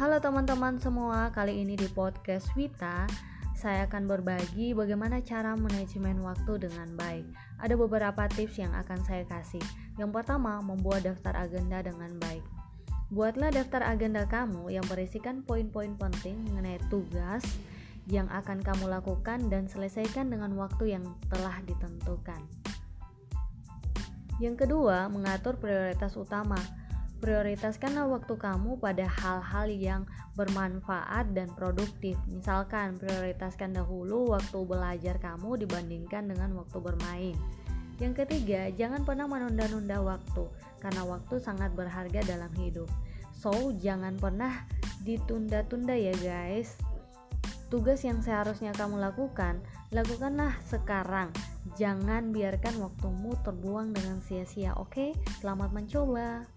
Halo teman-teman semua, kali ini di podcast Wita saya akan berbagi bagaimana cara manajemen waktu dengan baik. Ada beberapa tips yang akan saya kasih. Yang pertama, membuat daftar agenda dengan baik. Buatlah daftar agenda kamu yang berisikan poin-poin penting mengenai tugas yang akan kamu lakukan dan selesaikan dengan waktu yang telah ditentukan. Yang kedua, mengatur prioritas utama. Prioritaskanlah waktu kamu pada hal-hal yang bermanfaat dan produktif. Misalkan, prioritaskan dahulu waktu belajar kamu dibandingkan dengan waktu bermain. Yang ketiga, jangan pernah menunda-nunda waktu, karena waktu sangat berharga dalam hidup. So, jangan pernah ditunda-tunda ya, guys. Tugas yang seharusnya kamu lakukan, lakukanlah sekarang. Jangan biarkan waktumu terbuang dengan sia-sia. Oke, selamat mencoba.